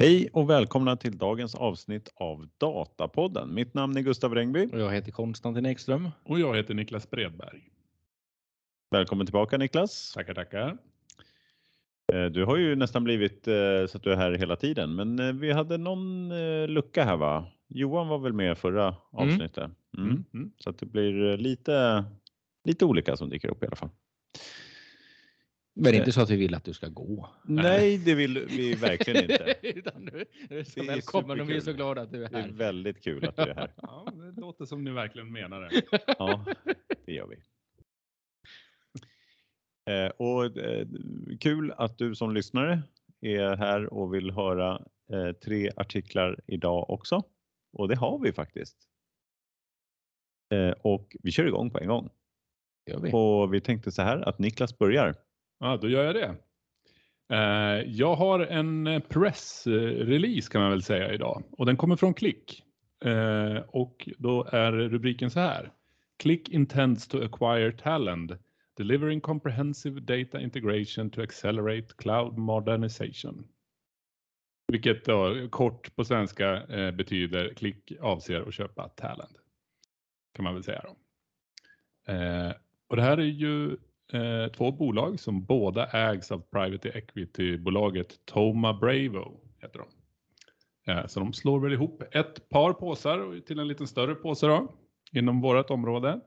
Hej och välkomna till dagens avsnitt av Datapodden. Mitt namn är Gustav Rengby. Och jag heter Konstantin Ekström. Och jag heter Niklas Bredberg. Välkommen tillbaka Niklas. Tackar, tackar. Eh, du har ju nästan blivit eh, så att du är här hela tiden, men eh, vi hade någon lucka här va? Johan var väl med förra mm. avsnittet? Mm. Mm. Mm. Så att det blir lite, lite olika som dyker upp i alla fall. Men inte så att vi vill att du ska gå. Nej, det vill vi verkligen inte. Utan du, du är så det välkommen och vi är så glada att du är här. Det är väldigt kul att du är här. Ja, det låter som ni verkligen menar det. Ja, det gör vi. Eh, och eh, kul att du som lyssnare är här och vill höra eh, tre artiklar idag också. Och det har vi faktiskt. Och vi kör igång på en gång. Vi. Och vi tänkte så här att Niklas börjar. Ja, då gör jag det. Eh, jag har en eh, pressrelease kan man väl säga idag och den kommer från Click. Eh, och då är rubriken så här. Click intends to acquire talent, delivering comprehensive data integration to accelerate cloud modernization. Vilket då kort på svenska betyder Click avser att köpa talent. Kan man väl säga då. Och det här är ju eh, två bolag som båda ägs av private equity-bolaget Toma Bravo. Heter de. Eh, så de slår väl ihop ett par påsar till en lite större påse då, inom vårt område.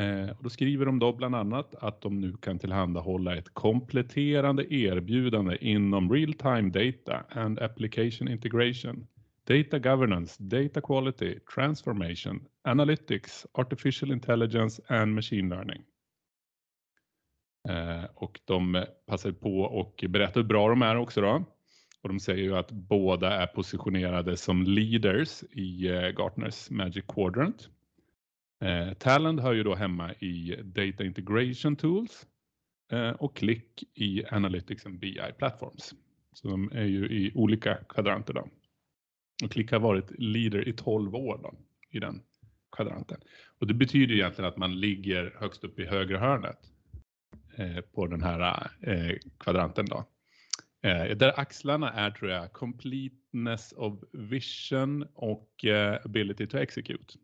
Eh, och då skriver de då bland annat att de nu kan tillhandahålla ett kompletterande erbjudande inom real time data and application integration, data governance, data quality, transformation, analytics, artificial intelligence and machine learning. Eh, och de passar på och berättar hur bra de är också då. Och de säger ju att båda är positionerade som leaders i eh, Gartners Magic Quadrant. Eh, Talend hör ju då hemma i Data Integration Tools eh, och Click i Analytics and BI Platforms. Så de är ju i olika kvadranter då. Och Click har varit leader i 12 år då, i den kvadranten. Och det betyder egentligen att man ligger högst upp i högra hörnet Eh, på den här eh, kvadranten då. Eh, där axlarna är tror jag completeness of vision och ability to execute.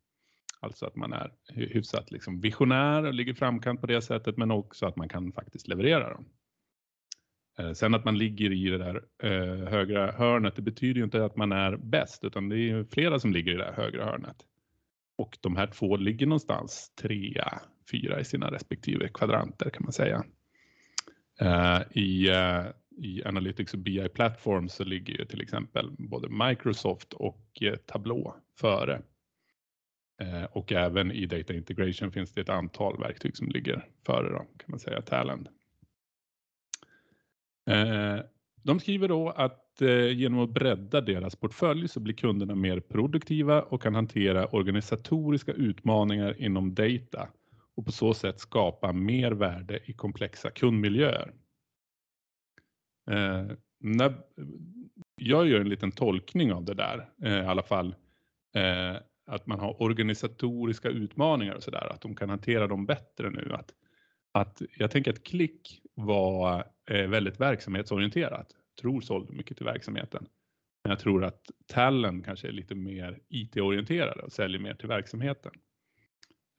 Alltså att man är hyfsat liksom visionär och ligger framkant på det sättet men också att man kan faktiskt leverera dem. Sen att man ligger i det där eh, högra hörnet, det betyder ju inte att man är bäst utan det är flera som ligger i det där högra hörnet. Och de här två ligger någonstans trea, fyra i sina respektive kvadranter kan man säga. Eh, I, eh, i Analytics och BI Platform så ligger ju till exempel både Microsoft och eh, Tableau före. Och även i Data Integration finns det ett antal verktyg som ligger före då, kan man säga, Talend. De skriver då att genom att bredda deras portfölj så blir kunderna mer produktiva och kan hantera organisatoriska utmaningar inom data och på så sätt skapa mer värde i komplexa kundmiljöer. Eh, jag gör en liten tolkning av det där, eh, i alla fall eh, att man har organisatoriska utmaningar och sådär, att de kan hantera dem bättre nu. Att, att jag tänker att Klick var eh, väldigt verksamhetsorienterat, tror sålde mycket till verksamheten. Men jag tror att Tallen kanske är lite mer IT-orienterade och säljer mer till verksamheten.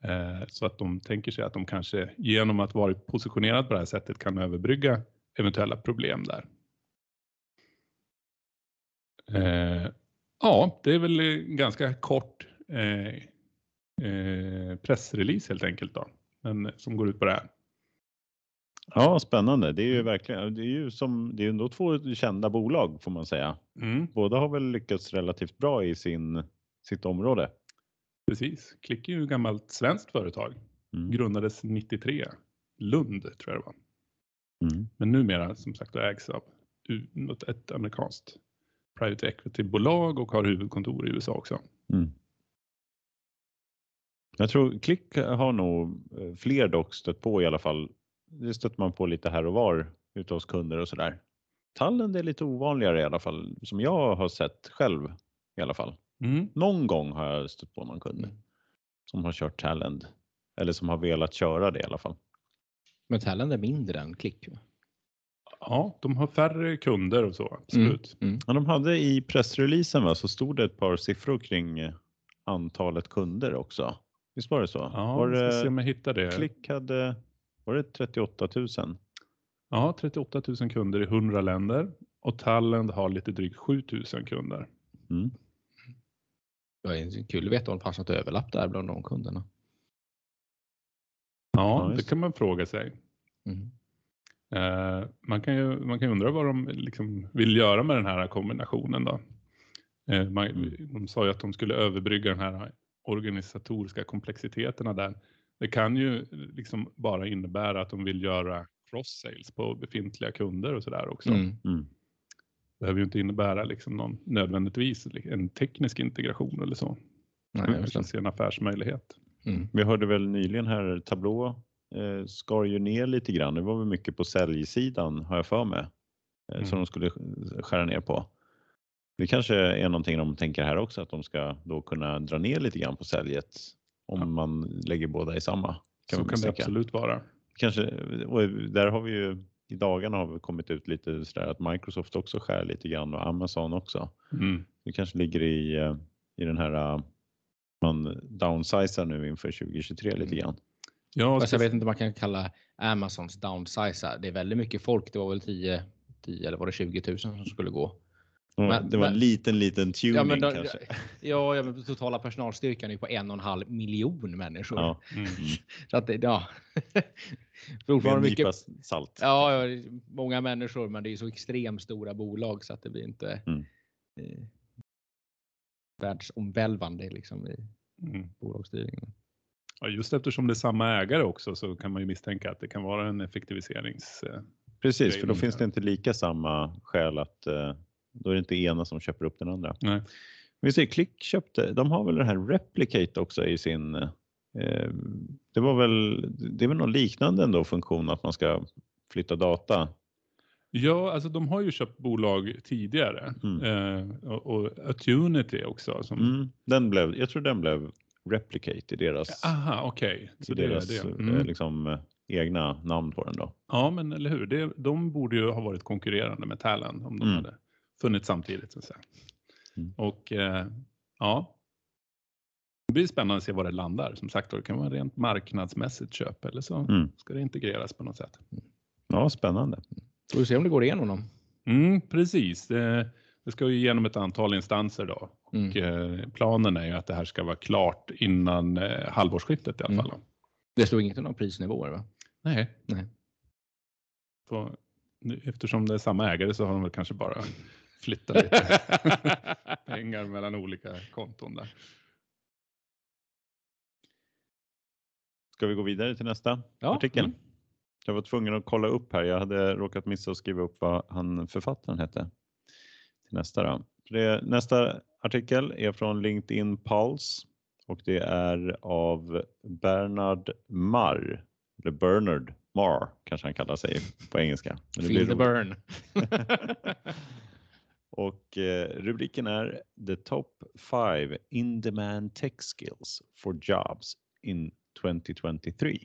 Eh, så att de tänker sig att de kanske genom att vara positionerad på det här sättet kan överbrygga eventuella problem där. Eh, ja, det är väl ganska kort eh, pressrelease helt enkelt då, men som går ut på det här. Ja, spännande. Det är ju verkligen, det är ju som, det är ändå två kända bolag får man säga. Mm. Båda har väl lyckats relativt bra i sin, sitt område. Precis. Klick är ju ett gammalt svenskt företag. Mm. Grundades 93. Lund tror jag det var. Mm. Men numera som sagt ägs av ett amerikanskt private equity-bolag och har huvudkontor i USA också. Mm. Jag tror Klick har nog eh, fler dock stött på i alla fall. Det stöter man på lite här och var ute hos kunder och sådär. Tallen är lite ovanligare i alla fall som jag har sett själv i alla fall. Mm. Någon gång har jag stött på någon kund mm. som har kört Talend eller som har velat köra det i alla fall. Men Talend är mindre än Klick? Ja, de har färre kunder och så, absolut. Mm. Ja, de hade i pressreleasen va, så stod det ett par siffror kring eh, antalet kunder också. Visst var det så? Ja, var vi ska se om det, jag hittar det. Klick hade, var det 38 000? Ja, 38 000 kunder i 100 länder och Talend har lite drygt 7 000 kunder. Mm. Det är kul att veta om det fanns något överlapp där bland de kunderna. Ja, det kan man fråga sig. Mm. Eh, man, kan ju, man kan ju undra vad de liksom vill göra med den här kombinationen då. Eh, man, Mm. De sa ju att de skulle överbrygga den här organisatoriska komplexiteterna där. Det kan ju liksom bara innebära att de vill göra cross-sales på befintliga kunder och sådär också. Mm. Behöver ju inte innebära liksom någon, nödvändigtvis en teknisk integration eller så. Nej, det. Utan se en affärsmöjlighet. Mm. Vi hörde väl nyligen här, Tableau eh, skar ju ner lite grann. Det var väl mycket på säljsidan har jag för mig. Eh, Mm. Som de skulle skära ner på. Det kanske är någonting de tänker här också att de ska då kunna dra ner lite grann på säljet om Ja. man lägger båda i samma. Kan så kan det absolut vara. Kanske, och där har vi ju i dagarna har vi kommit ut lite sådär att Microsoft också skär lite grann och Amazon också. Mm. Det kanske ligger i, eh, i den här eh, man downsizar nu inför 2023 lite Mm. grann. Ja, Fast jag vet inte om man kan kalla Amazons downsiza. Det är väldigt mycket folk. Det var väl 10, 10 eller var det 20 000 som skulle gå. Men- det var en men- liten, liten tuning Ja, men då- kanske. Ja, ja men totala personalstyrkan är på en och en halv miljon människor. Ja, mm. Så att det, ja. Fortfarande en mycket. salt. Ja, ja, många människor, men det är så extremt stora bolag så att det blir inte Mm. eh, världsomvälvande liksom i Mm. bolagsstyrningen. Ja, just eftersom det är samma ägare också så kan man ju misstänka att det kan vara en effektiviserings... eh, Precis, för då finns det inte lika samma skäl att eh, då är det inte ena som köper upp den andra. Nej. Vi ser Klick köpte, de har väl den här Replicate också i sin eh, det var väl, det är väl någon liknande ändå funktion att man ska flytta data. Ja, alltså de har ju köpt bolag tidigare Mm. eh, och, och Attunity också. Som, Mm, den blev, jag tror den blev Replicate i deras, Aha, i Ah, Så det är deras det. eh, Mm. liksom, eh, egna namn på den då. Ja, men eller hur. Det, de borde ju ha varit konkurrerande med Talent om de Mm. hade funnits samtidigt. Så att säga. Mm. Och eh, ja, det blir spännande att se var det landar. Som sagt, det kan vara rent marknadsmässigt köp eller så Mm. ska det integreras på något sätt. Ja, spännande. Får vi se om det går igenom dem. Mm, precis, det, det ska ju igenom ett antal instanser då. Mm. Och, eh, planen är ju att det här ska vara klart innan eh, halvårsskiftet i alla Mm. fall. Det stod inget om några prisnivåer va? Nej. Nej. Eftersom det är samma ägare så har de väl kanske bara flyttat lite pengar mellan olika konton där. Ska vi gå vidare till nästa Ja, artikel? mm. Jag var tvungen att kolla upp här. Jag hade råkat missa att skriva upp vad han författaren hette. Till nästa då. Det, nästa artikel är från LinkedIn Pulse och det är av Bernard Marr. Eller Bernard Marr kanske han kallar sig på engelska. Men det Feel blir the burn. Och eh, rubriken är The top five in-demand tech skills for jobs in 2023.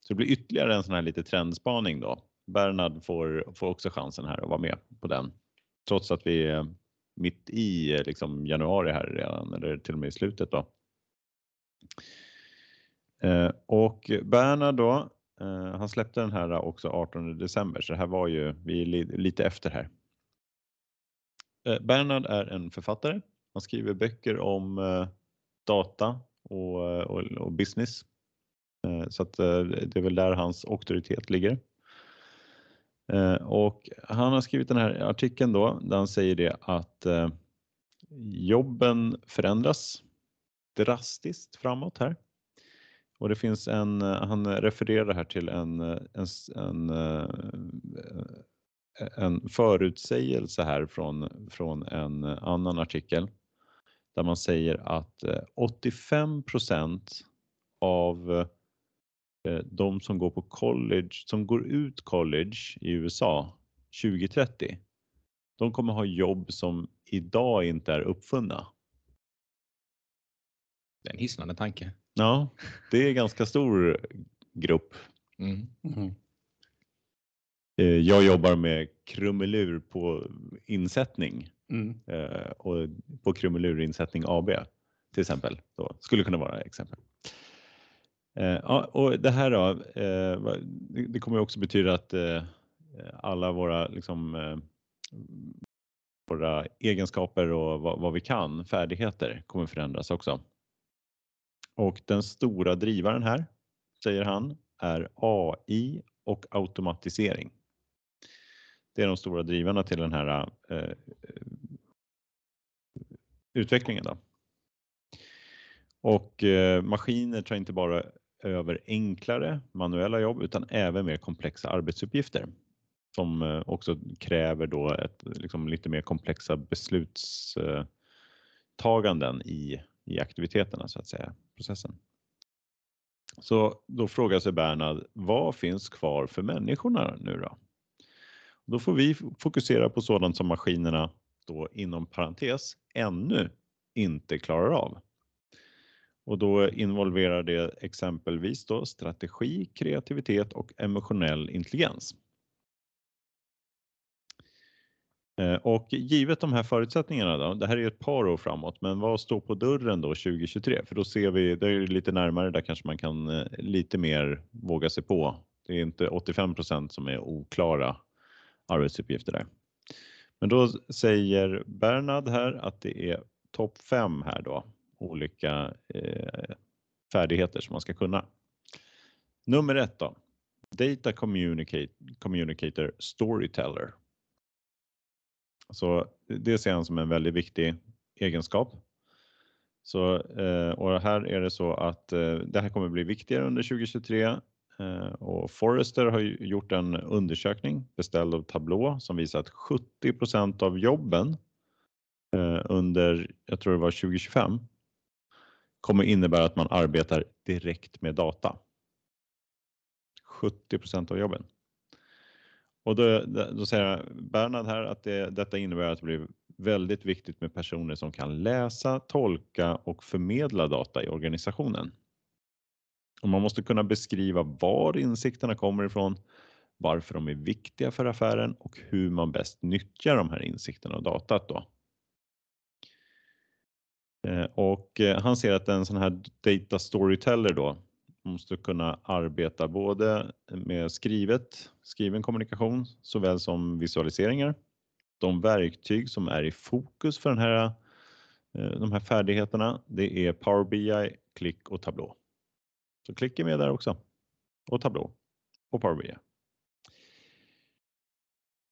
Så det blir ytterligare en sån här lite trendspaning då. Bernard får, får också chansen här att vara med på den. Trots att vi är mitt i eh, liksom, januari här redan, eller till och med i slutet då. Eh, och Bernard då, eh, han släppte den här också 18 december, så det här var ju, vi är li, lite efter här. Eh, Bernhard är en författare. Han skriver böcker om eh, data och, eh, och, och business. Så att det är väl där hans auktoritet ligger. Och han har skrivit den här artikeln då där han säger det att jobben förändras drastiskt framåt här. Och det finns en, han refererar här till en, en, en, en förutsägelse här från, från en annan artikel där man säger att 85% av eh, de som går på college, som går ut college i USA 2030, de kommer ha jobb som idag inte är uppfunna. Det är en hisnande tanke. Ja, det är ganska stor grupp. Mm. Mm. Eh, jag jobbar med krumelur på insättning Mm. eh, och på krumelurinsättning AB till exempel. Då. Skulle kunna vara exempel. Eh, ja, och det här då, det kommer också betyda att alla våra, liksom, våra egenskaper och vad vi kan, färdigheter, kommer förändras också. Och den stora drivaren här, säger han, är AI och automatisering. Det är de stora drivarna till den här eh, utvecklingen. Då. Och eh, maskiner tar inte bara över enklare manuella jobb utan även mer komplexa arbetsuppgifter som eh, också kräver då ett, liksom, lite mer komplexa beslutstaganden i, i aktiviteterna så att säga, processen. Så då frågar sig Bernhard, vad finns kvar för människorna nu då? Då får vi fokusera på sådant som maskinerna då inom parentes ännu inte klarar av. Och då involverar det exempelvis då strategi, kreativitet och emotionell intelligens. Eh, och givet de här förutsättningarna då, det här är ett par år framåt, men vad står på dörren då 2023? För då ser vi, det är ju lite närmare, där kanske man kan eh, lite mer våga sig på. Det är inte 85% som är oklara arbetsuppgifter där. Men då säger Bernhard här att det är topp fem här då, olika eh, färdigheter som man ska kunna. Nummer ett då, Data communicate, Communicator Storyteller. Så det ser han som en väldigt viktig egenskap. Så, eh, och här är det så att eh, det här kommer bli viktigare under 2023 Eh, och Forrester har gjort en undersökning beställd av Tableau som visar att 70% av jobben eh, under, jag tror det var 2025, kommer innebära att man arbetar direkt med data. 70% av jobben. Och då, då säger Bernhard här att det, detta innebär att det blir väldigt viktigt med personer som kan läsa, tolka och förmedla data i organisationen. Och man måste kunna beskriva var insikterna kommer ifrån, varför de är viktiga för affären och hur man bäst nyttjar de här insikterna och datat då. Eh, och eh, han ser att en sån här data storyteller då måste kunna arbeta både med skrivet, skriven kommunikation såväl som visualiseringar. De verktyg som är i fokus för den här, eh, de här färdigheterna, det är Power BI, Click och Tableau. Så klicka är med där också och tablå och Power BI.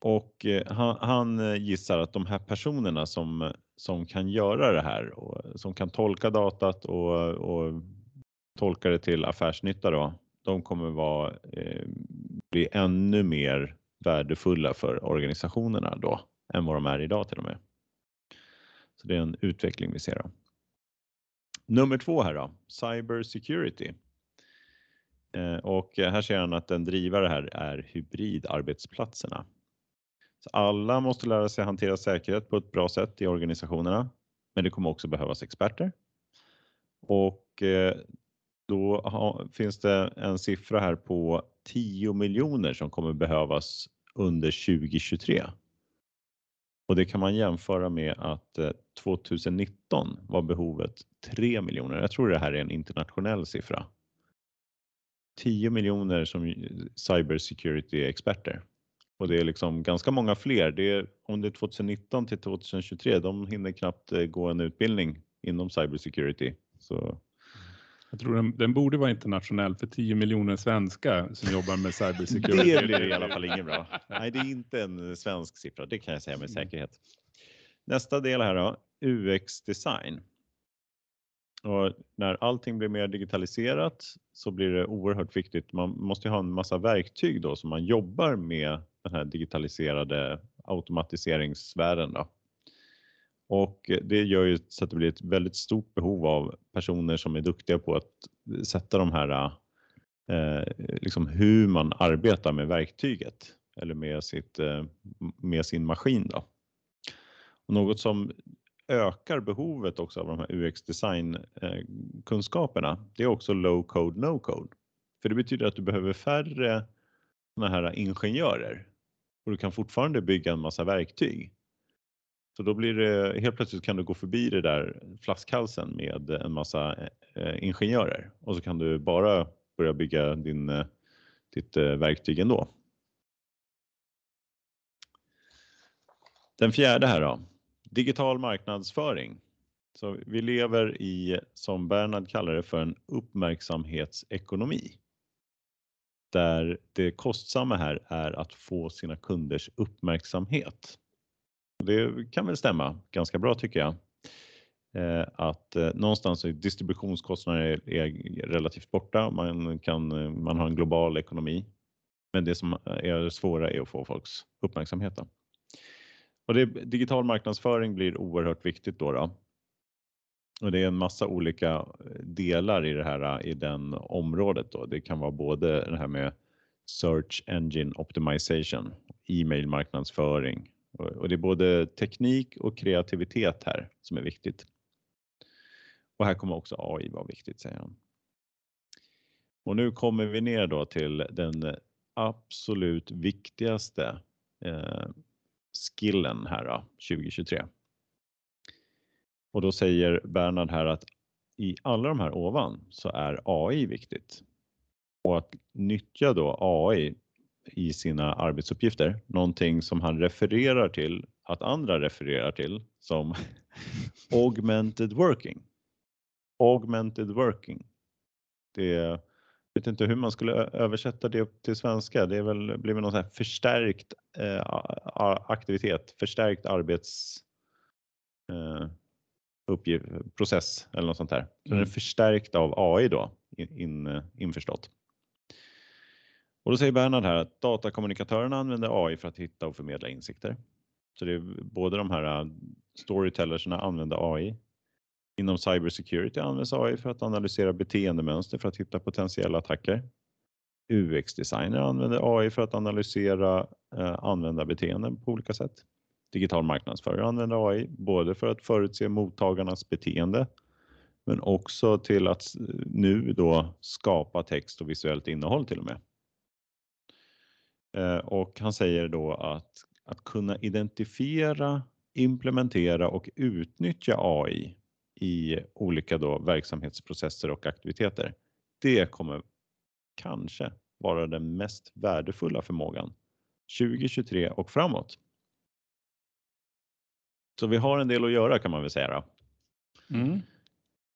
Och eh, han, han eh, gissar att de här personerna som, som kan göra det här och som kan tolka datat och, och tolka det till affärsnytta då, de kommer vara, eh, bli ännu mer värdefulla för organisationerna då än vad de är idag till och med. Så det är en utveckling vi ser. Då. Nummer två här då, Cyber Security. Eh, och här ser han att en drivare här är hybridarbetsplatserna. Så alla måste lära sig hantera säkerhet på ett bra sätt i organisationerna, men det kommer också behövas experter. Och eh, då finns det en siffra här på 10 miljoner som kommer behövas under 2023. Och det kan man jämföra med att eh, 2019 var behovet 3 miljoner. Jag tror det här är en internationell siffra. 10 miljoner som cyber security experter. Och det är liksom ganska många fler. Det är, om det är 2019 till 2023, de hinner knappt eh, gå en utbildning inom cyber security. Så Jag tror den, den borde vara internationell för 10 miljoner svenskar som jobbar med cybersecurity. Det blir i alla fall inget bra. Nej, det är inte en svensk siffra. Det kan jag säga med säkerhet. Nästa del här då, UX design. Och när allting blir mer digitaliserat så blir det oerhört viktigt. Man måste ha en massa verktyg då som man jobbar med den här digitaliserade automatiseringssfären. Då. Och det gör ju så att det blir ett väldigt stort behov av personer som är duktiga på att sätta de här eh, liksom hur man arbetar med verktyget eller med, sitt, eh, med sin maskin. Då. Och något som ökar behovet också av de här UX design eh, kunskaperna, det är också low code, no code. För det betyder att du behöver färre såna här ingenjörer och du kan fortfarande bygga en massa verktyg. Så då blir det helt plötsligt kan du gå förbi det där flaskhalsen med en massa eh, ingenjörer och så kan du bara börja bygga din, eh, ditt verktyg ändå. Den fjärde här då, digital marknadsföring. Så vi lever i, som Bernhard kallar det, för en uppmärksamhetsekonomi. Där det kostsamma här är att få sina kunders uppmärksamhet. Det kan väl stämma ganska bra tycker jag. Eh, att eh, någonstans är distributionskostnader är relativt borta. Man, kan, eh, man har en global ekonomi. Men det som är svåra är att få folks uppmärksamhet. Och det, digital marknadsföring blir oerhört viktigt då. då. Och det är en massa olika eh, delar i det här eh, i den området. Då. Det kan vara både det här med Search Engine Optimization, e-mail marknadsföring och det är både teknik och kreativitet här som är viktigt. Och här kommer också AI vara viktigt säger han. Och nu kommer vi ner då till den absolut viktigaste eh, skillen här då, 2023. Och då säger Bernhard här att i alla de här ovan så är AI viktigt. Och att nyttja då AI i sina arbetsuppgifter, någonting som han refererar till att andra refererar till som augmented working. Augmented working. Det är, vet inte hur man skulle översätta det till svenska. Det är väl, blir väl någon här förstärkt eh, aktivitet, förstärkt arbets eh, uppgift, process eller något sånt där. Så mm. Den är förstärkt av AI då, in, in, införstått. Och då säger Bernhard här att datakommunikatörerna använder AI för att hitta och förmedla insikter. Så det är både de här äh, storytellersna använder AI. Inom cybersecurity används AI för att analysera beteendemönster för att hitta potentiella attacker. UX-designer använder AI för att analysera eh, användarbeteenden på olika sätt. Digital marknadsförare använder AI både för att förutse mottagarnas beteende men också till att nu då skapa text och visuellt innehåll till och med. Eh, och han säger då att att kunna identifiera, implementera och utnyttja AI i olika då verksamhetsprocesser och aktiviteter. Det kommer kanske vara den mest värdefulla förmågan 2023 och framåt. Så vi har en del att göra kan man väl säga. Mm.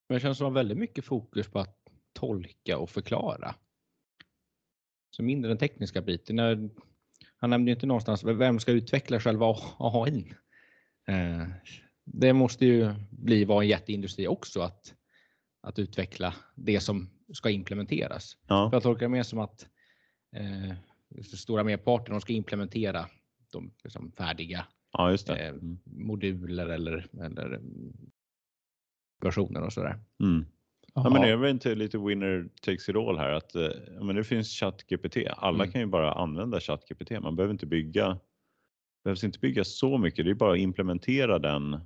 Men det känns som väldigt mycket fokus på att tolka och förklara. Så mindre den tekniska biten. Han nämnde inte någonstans vem ska utveckla själva AI. Det måste ju bli vara en jätteindustri också att, att utveckla det som ska implementeras. Ja. För jag tolkar det mer som att eh, stora merparten de ska implementera de liksom, färdiga ja, eh, moduler eller, eller versioner och sådär. Mm. Ja, men det är väl inte lite winner takes it all här att eh, men det finns ChatGPT. Alla mm. kan ju bara använda ChatGPT. Man behöver inte bygga behövs inte bygga så mycket. Det är bara att implementera den,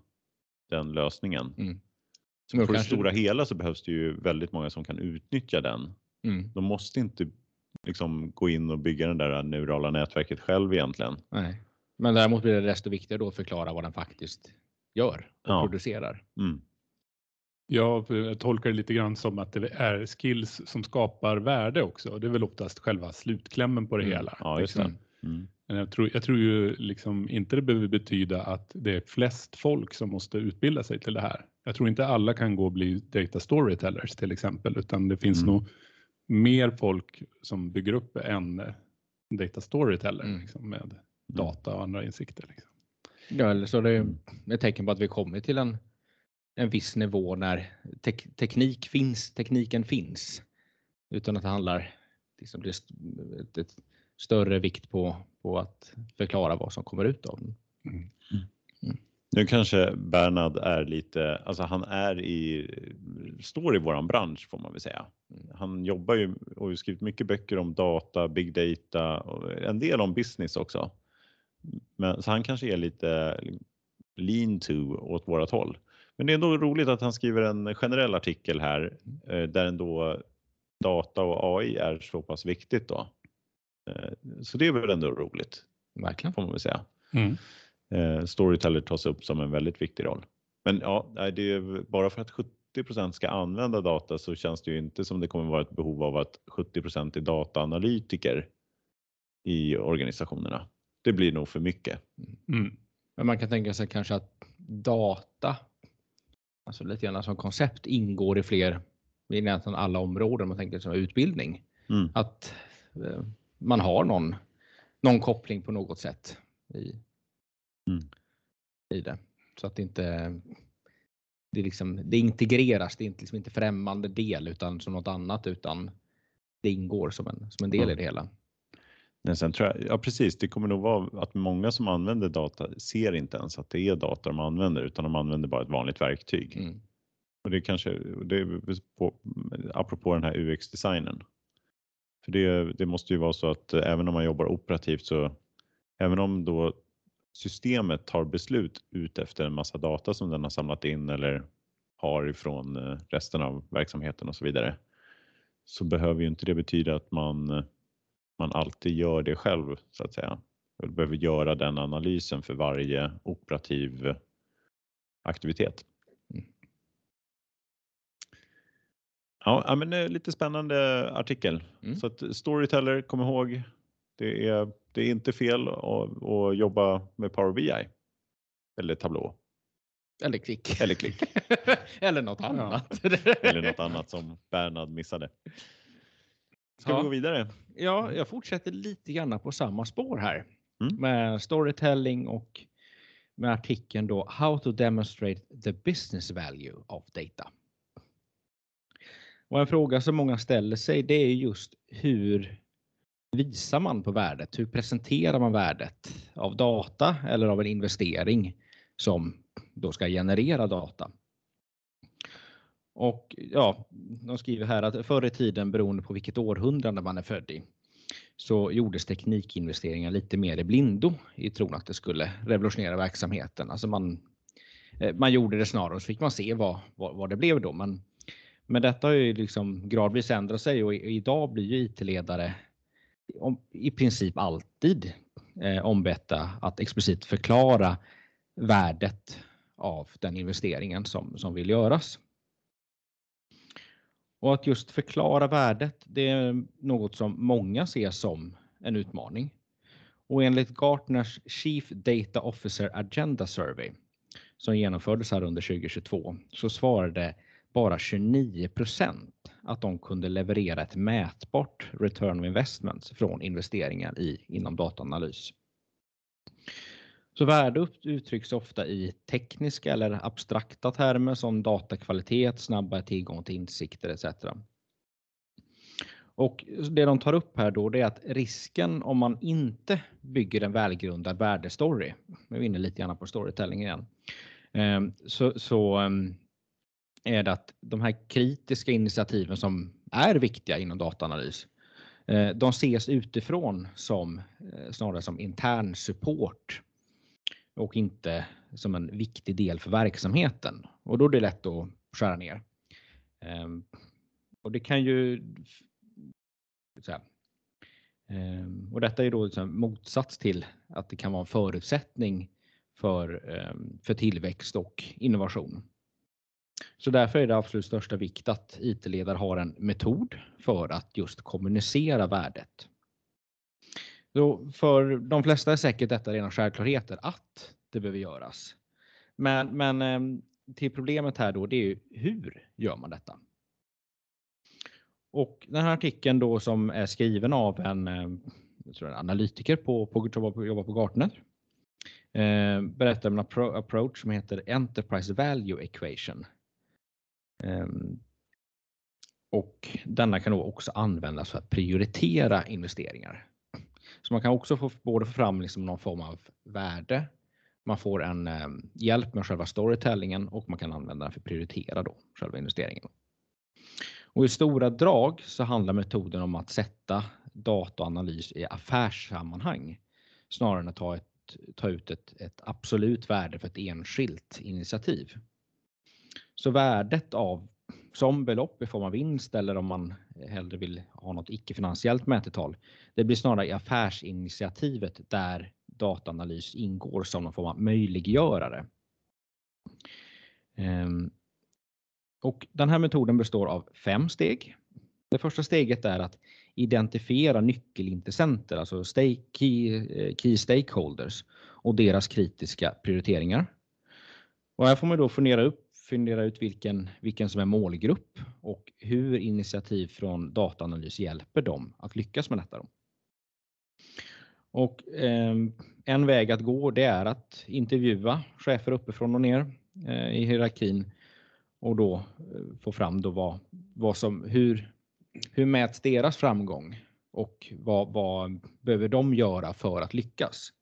den lösningen. Mm. Så på kanske... det stora hela så behövs det ju väldigt många som kan utnyttja den. Mm. De måste inte liksom gå in och bygga det där neurala nätverket själv egentligen. Nej. Men däremot blir det desto viktigare då att förklara vad den faktiskt gör och ja. producerar. Mm. Jag tolkar det lite grann som att det är skills som skapar värde också. Det är väl oftast själva slutklämmen på det mm. hela. Ja, just liksom. Mm. jag, tror, jag tror ju liksom inte det behöver betyda att det är flest folk som måste utbilda sig till det här. Jag tror inte alla kan gå och bli data storytellers till exempel, utan det finns mm. nog mer folk som bygger upp en data storyteller mm. liksom, med mm. data och andra insikter. Liksom. Ja, eller så är det mm. ett tecken på att vi kommer till en en viss nivå när te teknik finns, tekniken finns. Utan att det handlar liksom det ett, ett större vikt på, på att förklara vad som kommer ut av den. Mm. Mm. Nu kanske Bernhard är lite, alltså han är i, står i våran bransch får man väl säga. Mm. Han jobbar ju och har skrivit mycket böcker om data, big data och en del om business också. Men, så han kanske är lite lean to åt vårat håll. Men det är ändå roligt att han skriver en generell artikel här eh, där ändå data och AI är så pass viktigt då. Eh, så det är väl ändå roligt. Verkligen. får man väl säga. Mm. Eh, storyteller tas upp som en väldigt viktig roll. Men ja, det är bara för att 70% ska använda data så känns det ju inte som det kommer vara ett behov av att 70% är dataanalytiker i organisationerna. Det blir nog för mycket. Mm. Men man kan tänka sig kanske att data, alltså lite grann som koncept, ingår i fler, i nästan alla områden. Man tänker som utbildning. Mm. Att eh, man har någon, någon koppling på något sätt i, Mm. i det. Så att det inte det, liksom, det integreras, det är inte, liksom inte främmande del utan som något annat utan det ingår som en, som en del Mm. i det hela. Men sen tror jag, ja precis, det kommer nog vara att många som använder data ser inte ens att det är data de använder utan de använder bara ett vanligt verktyg. Mm. Och det kanske, det är på, apropå den här UX-designen. För det, det måste ju vara så att eh, även om man jobbar operativt så även om då systemet tar beslut ut efter en massa data som den har samlat in eller har ifrån eh, resten av verksamheten och så vidare. Så behöver ju inte det betyda att man, eh, man alltid gör det själv så att säga. Du behöver göra den analysen för varje operativ aktivitet. Ja, men eh, lite spännande artikel. Mm. Så att Storyteller, kom ihåg, det är, det är inte fel att, att jobba med Power BI eller Tableau Eller klick. eller Click Eller något annat. eller något annat som Bernhard missade. Ska Ja. vi gå vidare? Ja, jag fortsätter lite grann på samma spår här Mm. med storytelling och med artikeln då How to demonstrate the business value of data. Och en fråga som många ställer sig det är just hur visar man på värdet? Hur presenterar man värdet av data eller av en investering som då ska generera data? Och ja, de skriver här att förr i tiden beroende på vilket århundrade man är född i så gjordes teknikinvesteringar lite mer i blindo i tron att det skulle revolutionera verksamheten. Alltså man, eh, man gjorde det snarare och så fick man se vad, vad, vad det blev då. Men, men detta har ju liksom gradvis ändrat sig och idag blir ju IT-ledare i princip alltid eh, ombedda att explicit förklara värdet av den investeringen som, som vill göras. Och att just förklara värdet, det är något som många ser som en utmaning. Och enligt Gartners Chief Data Officer Agenda Survey som genomfördes här under 2022 så svarade bara 29% att de kunde leverera ett mätbart return of investment från investeringar i, inom dataanalys. Så värde uttrycks ofta i tekniska eller abstrakta termer som datakvalitet, snabbare tillgång till insikter etc. Och det de tar upp här då det är att risken om man inte bygger en välgrundad värdestory, nu är vi inne lite grann på storytelling igen, eh, så, så ehm, är det att de här kritiska initiativen som är viktiga inom dataanalys, eh, de ses utifrån som eh, snarare som intern support och inte som en viktig del för verksamheten. Och då är det lätt att skära ner. Ehm, och det kan ju så här, ehm, och detta är då liksom motsats till att det kan vara en förutsättning för, ehm, för tillväxt och innovation. Så därför är det absolut största vikt att IT-ledare har en metod för att just kommunicera värdet. Så för de flesta är säkert detta rena självklarheter att det behöver göras. Men, men ehm, till problemet här då, det är ju hur gör man detta? Och den här artikeln då som är skriven av en, ehm, jag tror en analytiker på, på, som jobbar på Gartner eh, berättar om en approach som heter Enterprise Value Equation. Ehm, och denna kan då också användas för att prioritera investeringar. Så man kan också få både få fram liksom någon form av värde, man får en ehm, hjälp med själva storytellingen och man kan använda den för att prioritera då själva investeringen. Och I stora drag så handlar metoden om att sätta data och analys i affärssammanhang snarare än att ta, ett, ta ut ett, ett absolut värde för ett enskilt initiativ. Så värdet av som belopp i form av vinst eller om man hellre vill ha något icke-finansiellt mätetal. Det blir snarare i affärsinitiativet där dataanalys ingår som någon form av möjliggörare. Ehm, och den här metoden består av fem steg. Det första steget är att identifiera nyckelintressenter, alltså key, eh, key stakeholders och deras kritiska prioriteringar. Och här får man då fundera, upp, fundera ut vilken, vilken som är målgrupp och hur initiativ från dataanalys hjälper dem att lyckas med detta. Då. Och eh, en väg att gå det är att intervjua chefer uppifrån och ner eh, i hierarkin och då eh, få fram då vad, vad som, hur, hur mäts deras framgång och vad, vad behöver de göra för att lyckas?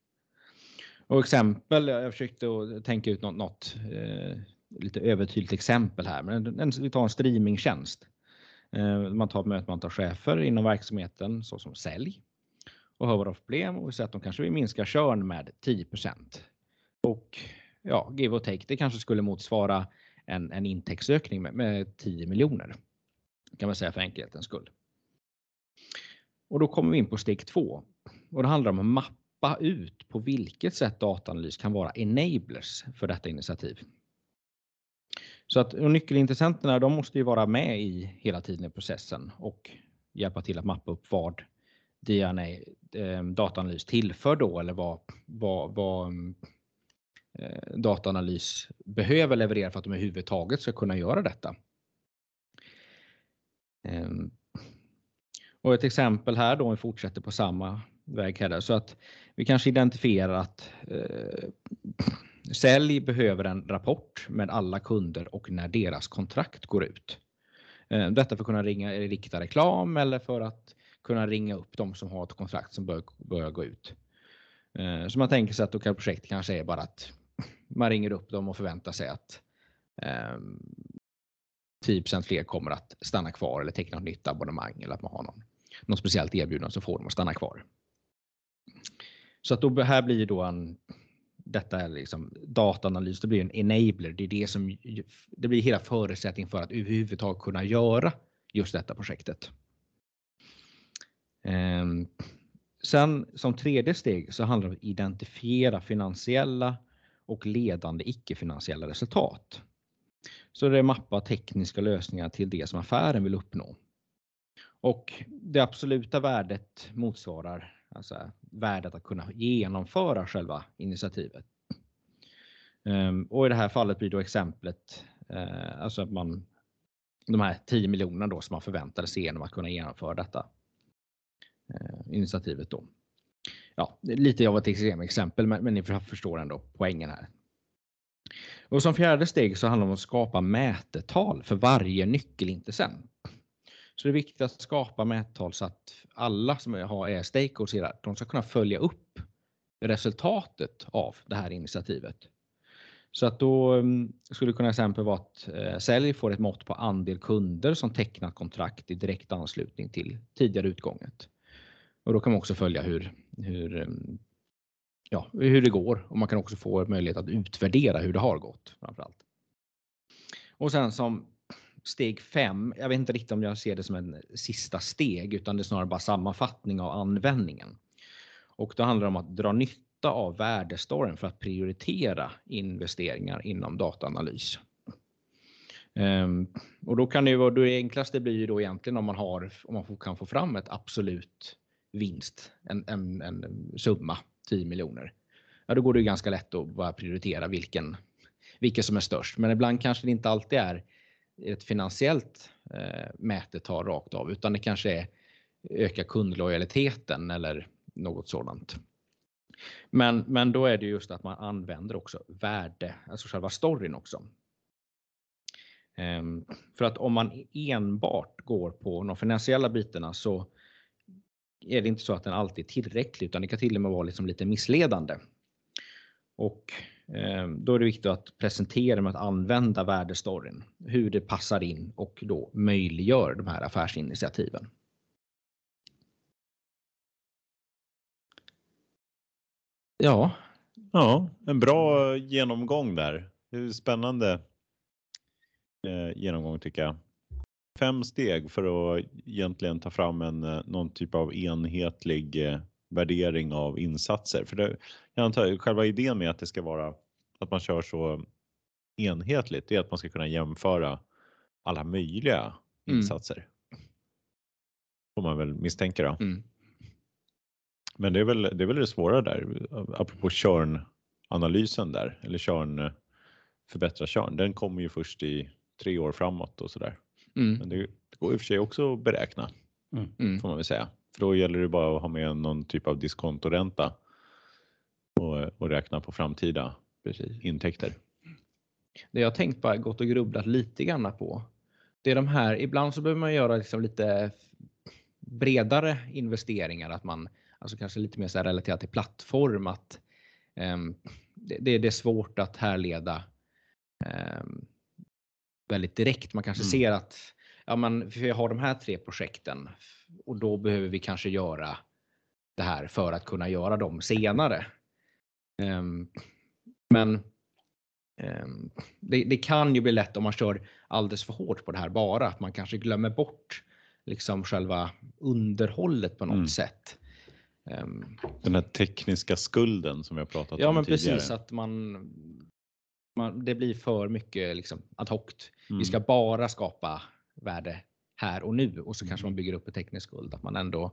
Och exempel, jag försökte tänka ut något, något eh, lite övertydligt exempel här, men en, vi tar en streamingtjänst. Eh, man tar ett möte med antal chefer inom verksamheten såsom sälj och hör vad de har problem och säger att de kanske vill minska körn med 10% Och ja, give or take, det kanske skulle motsvara en, en intäktsökning med, med 10 miljoner. Kan man säga för enkelhetens skull. Och då kommer vi in på steg två och det handlar om att mappa ut på vilket sätt dataanalys kan vara enablers för detta initiativ. Så att nyckelintressenterna de måste ju vara med i hela tiden i processen och hjälpa till att mappa upp vad DNA eh, dataanalys tillför då eller vad, vad, vad eh, dataanalys behöver leverera för att de överhuvudtaget ska kunna göra detta. Eh, och ett exempel här då, om vi fortsätter på samma väg här, så att vi kanske identifierar att eh, Sälj behöver en rapport med alla kunder och när deras kontrakt går ut. Eh, detta för att kunna ringa, rikta reklam eller för att kunna ringa upp de som har ett kontrakt som bör, börjar gå ut. Eh, så man tänker sig att då kan projekt kanske är bara att man ringer upp dem och förväntar sig att typ eh, 10 fler kommer att stanna kvar eller teckna ett nytt abonnemang eller att man har någon, något speciellt erbjudande som får dem att stanna kvar. Så att då, här blir då en detta är liksom dataanalys, det blir en enabler. Det är det som det blir hela förutsättningen för att överhuvudtaget kunna göra just detta projektet. Ehm, sen som tredje steg så handlar det om att identifiera finansiella och ledande icke-finansiella resultat. Så det är mappa tekniska lösningar till det som affären vill uppnå. Och det absoluta värdet motsvarar alltså värdet att kunna genomföra själva initiativet. Ehm, och i det här fallet blir då exemplet eh, alltså att man de här 10 miljonerna då som man förväntade sig genom att kunna genomföra detta eh, initiativet då. Ja, lite av ett exempel, men, men ni förstår ändå poängen här. Och som fjärde steg så handlar det om att skapa mätetal för varje nyckelintressent. Så det är viktigt att skapa mättal så att alla som har är stakeholders här, de ska kunna följa upp resultatet av det här initiativet. Så att då mm, skulle det kunna exempel vara att eh, sälj får ett mått på andel kunder som tecknat kontrakt i direkt anslutning till tidigare utgånget. Och då kan man också följa hur, hur, mm, ja, hur det går och man kan också få möjlighet att utvärdera hur det har gått framförallt. Och sen som steg fem, jag vet inte riktigt om jag ser det som en sista steg utan det är snarare bara sammanfattning av användningen. Och då handlar det om att dra nytta av värdestoryn för att prioritera investeringar inom dataanalys. Um, och då kan det ju vara, det enklaste blir ju då egentligen om man har, om man kan få fram ett absolut vinst, en, en, en summa 10 miljoner. Ja, då går det ganska lätt att bara prioritera vilken, vilken som är störst. Men ibland kanske det inte alltid är ett finansiellt eh, mätetal rakt av, utan det kanske är öka kundlojaliteten eller något sådant. Men, men då är det just att man använder också värde, alltså själva storyn också. Ehm, för att om man enbart går på de finansiella bitarna så är det inte så att den alltid är tillräcklig utan det kan till och med vara liksom lite missledande. Och Eh, då är det viktigt att presentera med att använda värdestoryn, hur det passar in och då möjliggör de här affärsinitiativen. Ja. Ja, en bra genomgång där. Det är spännande eh, genomgång tycker jag. Fem steg för att egentligen ta fram en, eh, någon typ av enhetlig värdering av insatser. För det, jag antar själva idén med att det ska vara att man kör så enhetligt, det är att man ska kunna jämföra alla möjliga Mm. insatser. Får man väl misstänka då. Mm. Men det är väl det, är väl det svåra där, apropå körnanalysen där, eller körn, förbättra körn. Den kommer ju först i tre år framåt och sådär. Mm. Men det, det går i och för sig också att beräkna Mm. får man väl säga. För då gäller det bara att ha med någon typ av diskontoränta och, och räkna på framtida Precis. intäkter. Det jag tänkt bara gått och grubblat lite grann på. Det är de här, ibland så behöver man göra liksom lite bredare investeringar, att man alltså kanske lite mer så här relaterat till plattform, att ehm, det, det, det är svårt att härleda ehm, väldigt direkt. Man kanske Mm. ser att ja, men vi har de här tre projekten och då behöver vi kanske göra det här för att kunna göra dem senare. Ehm, men ehm, det, det kan ju bli lätt om man kör alldeles för hårt på det här bara, att man kanske glömmer bort liksom själva underhållet på något Mm. sätt. Ehm, Den här tekniska skulden som vi har pratat ja om men tidigare. precis att man, man, det blir för mycket liksom ad hoc. Mm. Vi ska bara skapa värde här och nu och så kanske Mm. man bygger upp en teknisk skuld. Att man ändå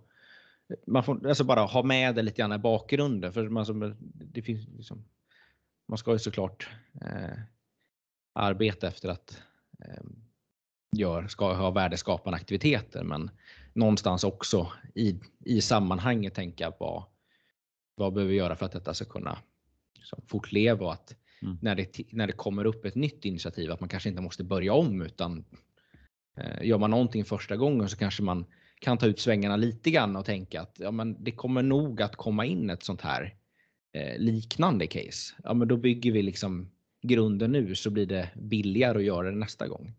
man får alltså bara ha med det lite grann i bakgrunden. För man, som, det finns liksom, man ska ju såklart eh, arbeta efter att eh, gör, ska ha värdeskapande aktiviteter. Men någonstans också i, i sammanhanget tänka på vad behöver vi göra för att detta ska kunna liksom, fortleva och att Mm. när, det, när det kommer upp ett nytt initiativ att man kanske inte måste börja om utan gör man någonting första gången så kanske man kan ta ut svängarna lite grann och tänka att ja, men det kommer nog att komma in ett sånt här eh, liknande case. Ja, men då bygger vi liksom grunden nu så blir det billigare att göra det nästa gång.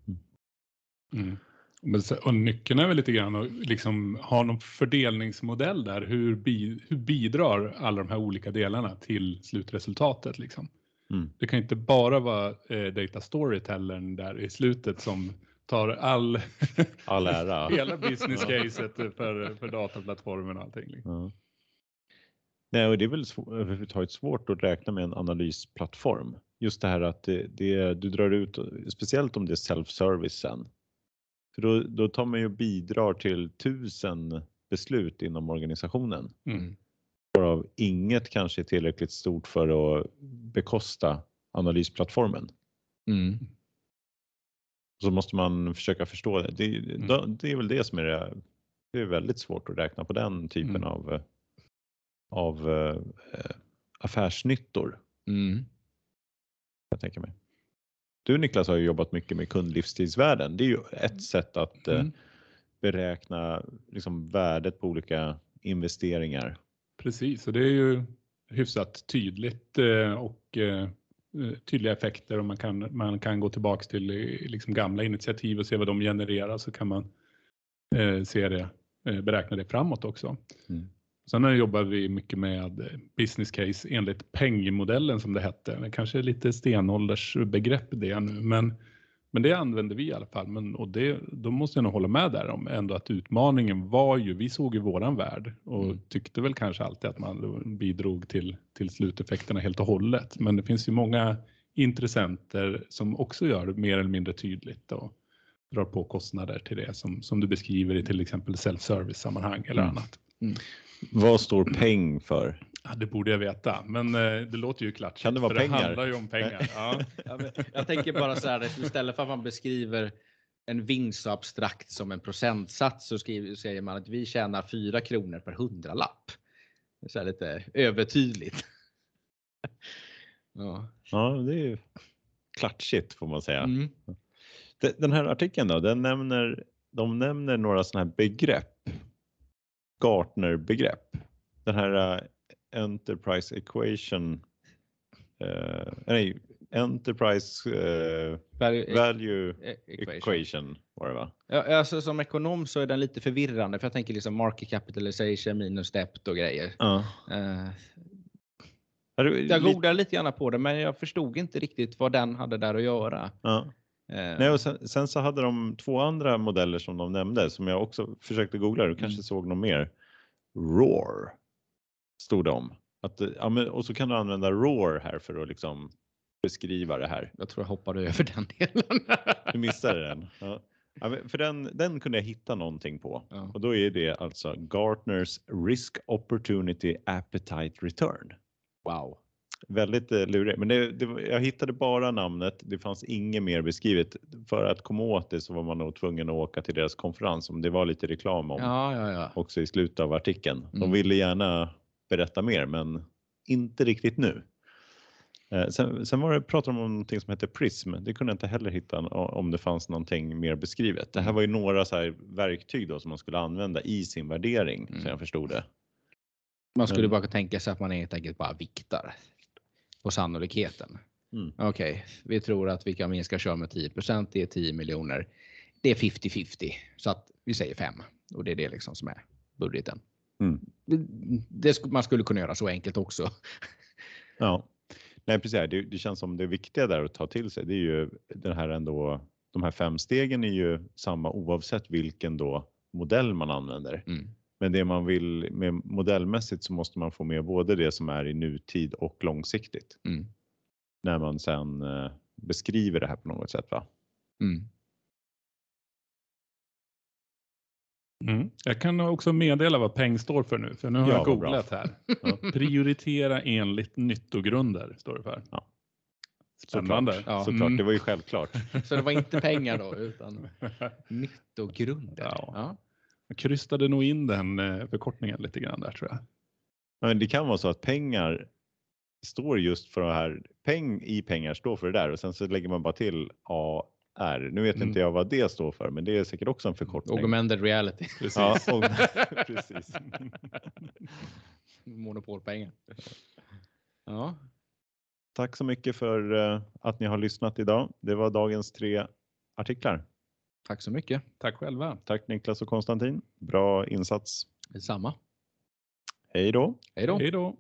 Mm. Men så- Och nyckeln är väl lite grann att liksom ha någon fördelningsmodell där. Hur, bi, hur bidrar alla de här olika delarna till slutresultatet? Liksom? Mm. Det kan inte bara vara eh, data storytellern där i slutet som tar all, All ära. hela business caset för, för dataplattformen och allting. Liksom. Nej, och det är väl överhuvudtaget svårt att räkna med en analysplattform. Just det här att det, det, du drar ut, speciellt om det är self-service sen. För då, då tar man ju och bidrar till tusen beslut inom organisationen. Mm. Varav inget kanske är tillräckligt stort för att bekosta analysplattformen. Mm. Så måste man försöka förstå det. Det, Mm. det är väl det som är det. Det är väldigt svårt att räkna på den typen Mm. av, av eh, affärsnyttor. Mm. Jag tänker mig. Du Niklas har ju jobbat mycket med kundlivstidsvärden. Det är ju ett sätt att Mm. beräkna liksom, värdet på olika investeringar. Precis, och det är ju hyfsat tydligt eh, och tydliga effekter och man kan, man kan gå tillbaks till eh, liksom gamla initiativ och se vad de genererar så kan man eh, se det, eh, beräkna det framåt också. Mm. Sen jobbar vi mycket med eh, business case enligt PENG-modellen som det hette. Det kanske är lite stenåldersbegrepp det nu, men, men det använder vi i alla fall. Men, och det, då måste jag nog hålla med där om ändå att utmaningen var ju, vi såg ju våran värld och Mm. tyckte väl kanske alltid att man bidrog till, till sluteffekterna helt och hållet. Men det finns ju många intressenter som också gör det mer eller mindre tydligt och drar på kostnader till det som, som du beskriver i till exempel self-service sammanhang eller Mm. annat. Vad står peng för? Ja, det borde jag veta, men eh, det låter ju klatschigt. Kan det vara för pengar? Det handlar ju om pengar. Ja. Ja, men Jag tänker bara så här, att istället för att man beskriver en vinst så abstrakt som en procentsats så skriver, säger man att vi tjänar 4 kronor per hundralapp. Det är så här lite övertydligt. Ja. Ja, det är ju klatschigt får man säga. Mm. De- Den här artikeln då, den nämner, de nämner några sådana här begrepp. Gartner-begrepp. Den här eh, Enterprise Equation. eh, nej, Enterprise eh, Value- Value e- equation. Equation var det va? Ja, alltså, som ekonom så är den lite förvirrande för jag tänker liksom market capitalization minus debt och grejer. Ja. Eh, jag googlade lite grann på det men jag förstod inte riktigt vad den hade där att göra. Ja. Eh, Nej, och sen, sen så hade de två andra modeller som de nämnde som jag också försökte googla. Du kanske Mm. såg någon mer. Roar. Stod det om. Att, ja, men, och så kan du använda RAW här för att liksom beskriva det här. Jag tror jag hoppade över den delen. Du missade den. Ja. Ja, för den, den kunde jag hitta någonting på Ja. och då är det alltså Gartners Risk Opportunity Appetite Return. Wow. Väldigt eh, lurigt, men det, det, jag hittade bara namnet. Det fanns inget mer beskrivet. För att komma åt det så var man nog tvungen att åka till deras konferens som det var lite reklam om Ja, ja, ja. också i slutet av artikeln. De Mm. ville gärna berätta mer, men inte riktigt nu. Eh, Sen, sen var det, pratade de om någonting som heter Prism. Det kunde jag inte heller hitta om det fanns någonting mer beskrivet. Det här Mm. var ju några så här verktyg då som man skulle använda i sin värdering, Mm. så jag förstod det. Man skulle Men- bara tänka sig att man helt enkelt bara viktar på sannolikheten. Mm. Okej, vi tror att vi kan minska kör med 10 Det är 10 miljoner. Det är 50-50 så att vi säger 5 och det är det liksom som är budgeten. Mm. Det, man skulle kunna göra så enkelt också. Ja, nej precis. Det, det känns som det viktiga där att ta till sig. Det är ju den här ändå. De här fem stegen är ju samma oavsett vilken då modell man använder. Mm. Men det man vill med modellmässigt så måste man få med både det som är i nutid och långsiktigt Mm. när man sen eh, beskriver det här på något sätt. Va? Mm. Mm. Jag kan också meddela vad peng står för nu, för nu har Ja, jag googlat här. Ja. Prioritera enligt nyttogrunder står det för. Ja. Spännande. Såklart, Ja. Såklart, Mm. det var ju självklart. Så det var inte pengar då utan nyttogrunder. Ja. Ja. Jag krystade nog in den eh, förkortningen lite grann där tror jag. Men det kan vara så att pengar står just för det här. Peng i pengar står för det där och sen så lägger man bara till AR. Nu vet Mm. inte jag vad det står för, men det är säkert också en förkortning. Augmented reality. Precis. Ja, och, precis. Monopolpengar. Ja, Tack så mycket för eh, att ni har lyssnat idag. Det var dagens tre artiklar. tack så mycket. Tack själva. Tack Niklas och Konstantin. Bra insats. Detsamma. Hej då! Hej då. Hej då.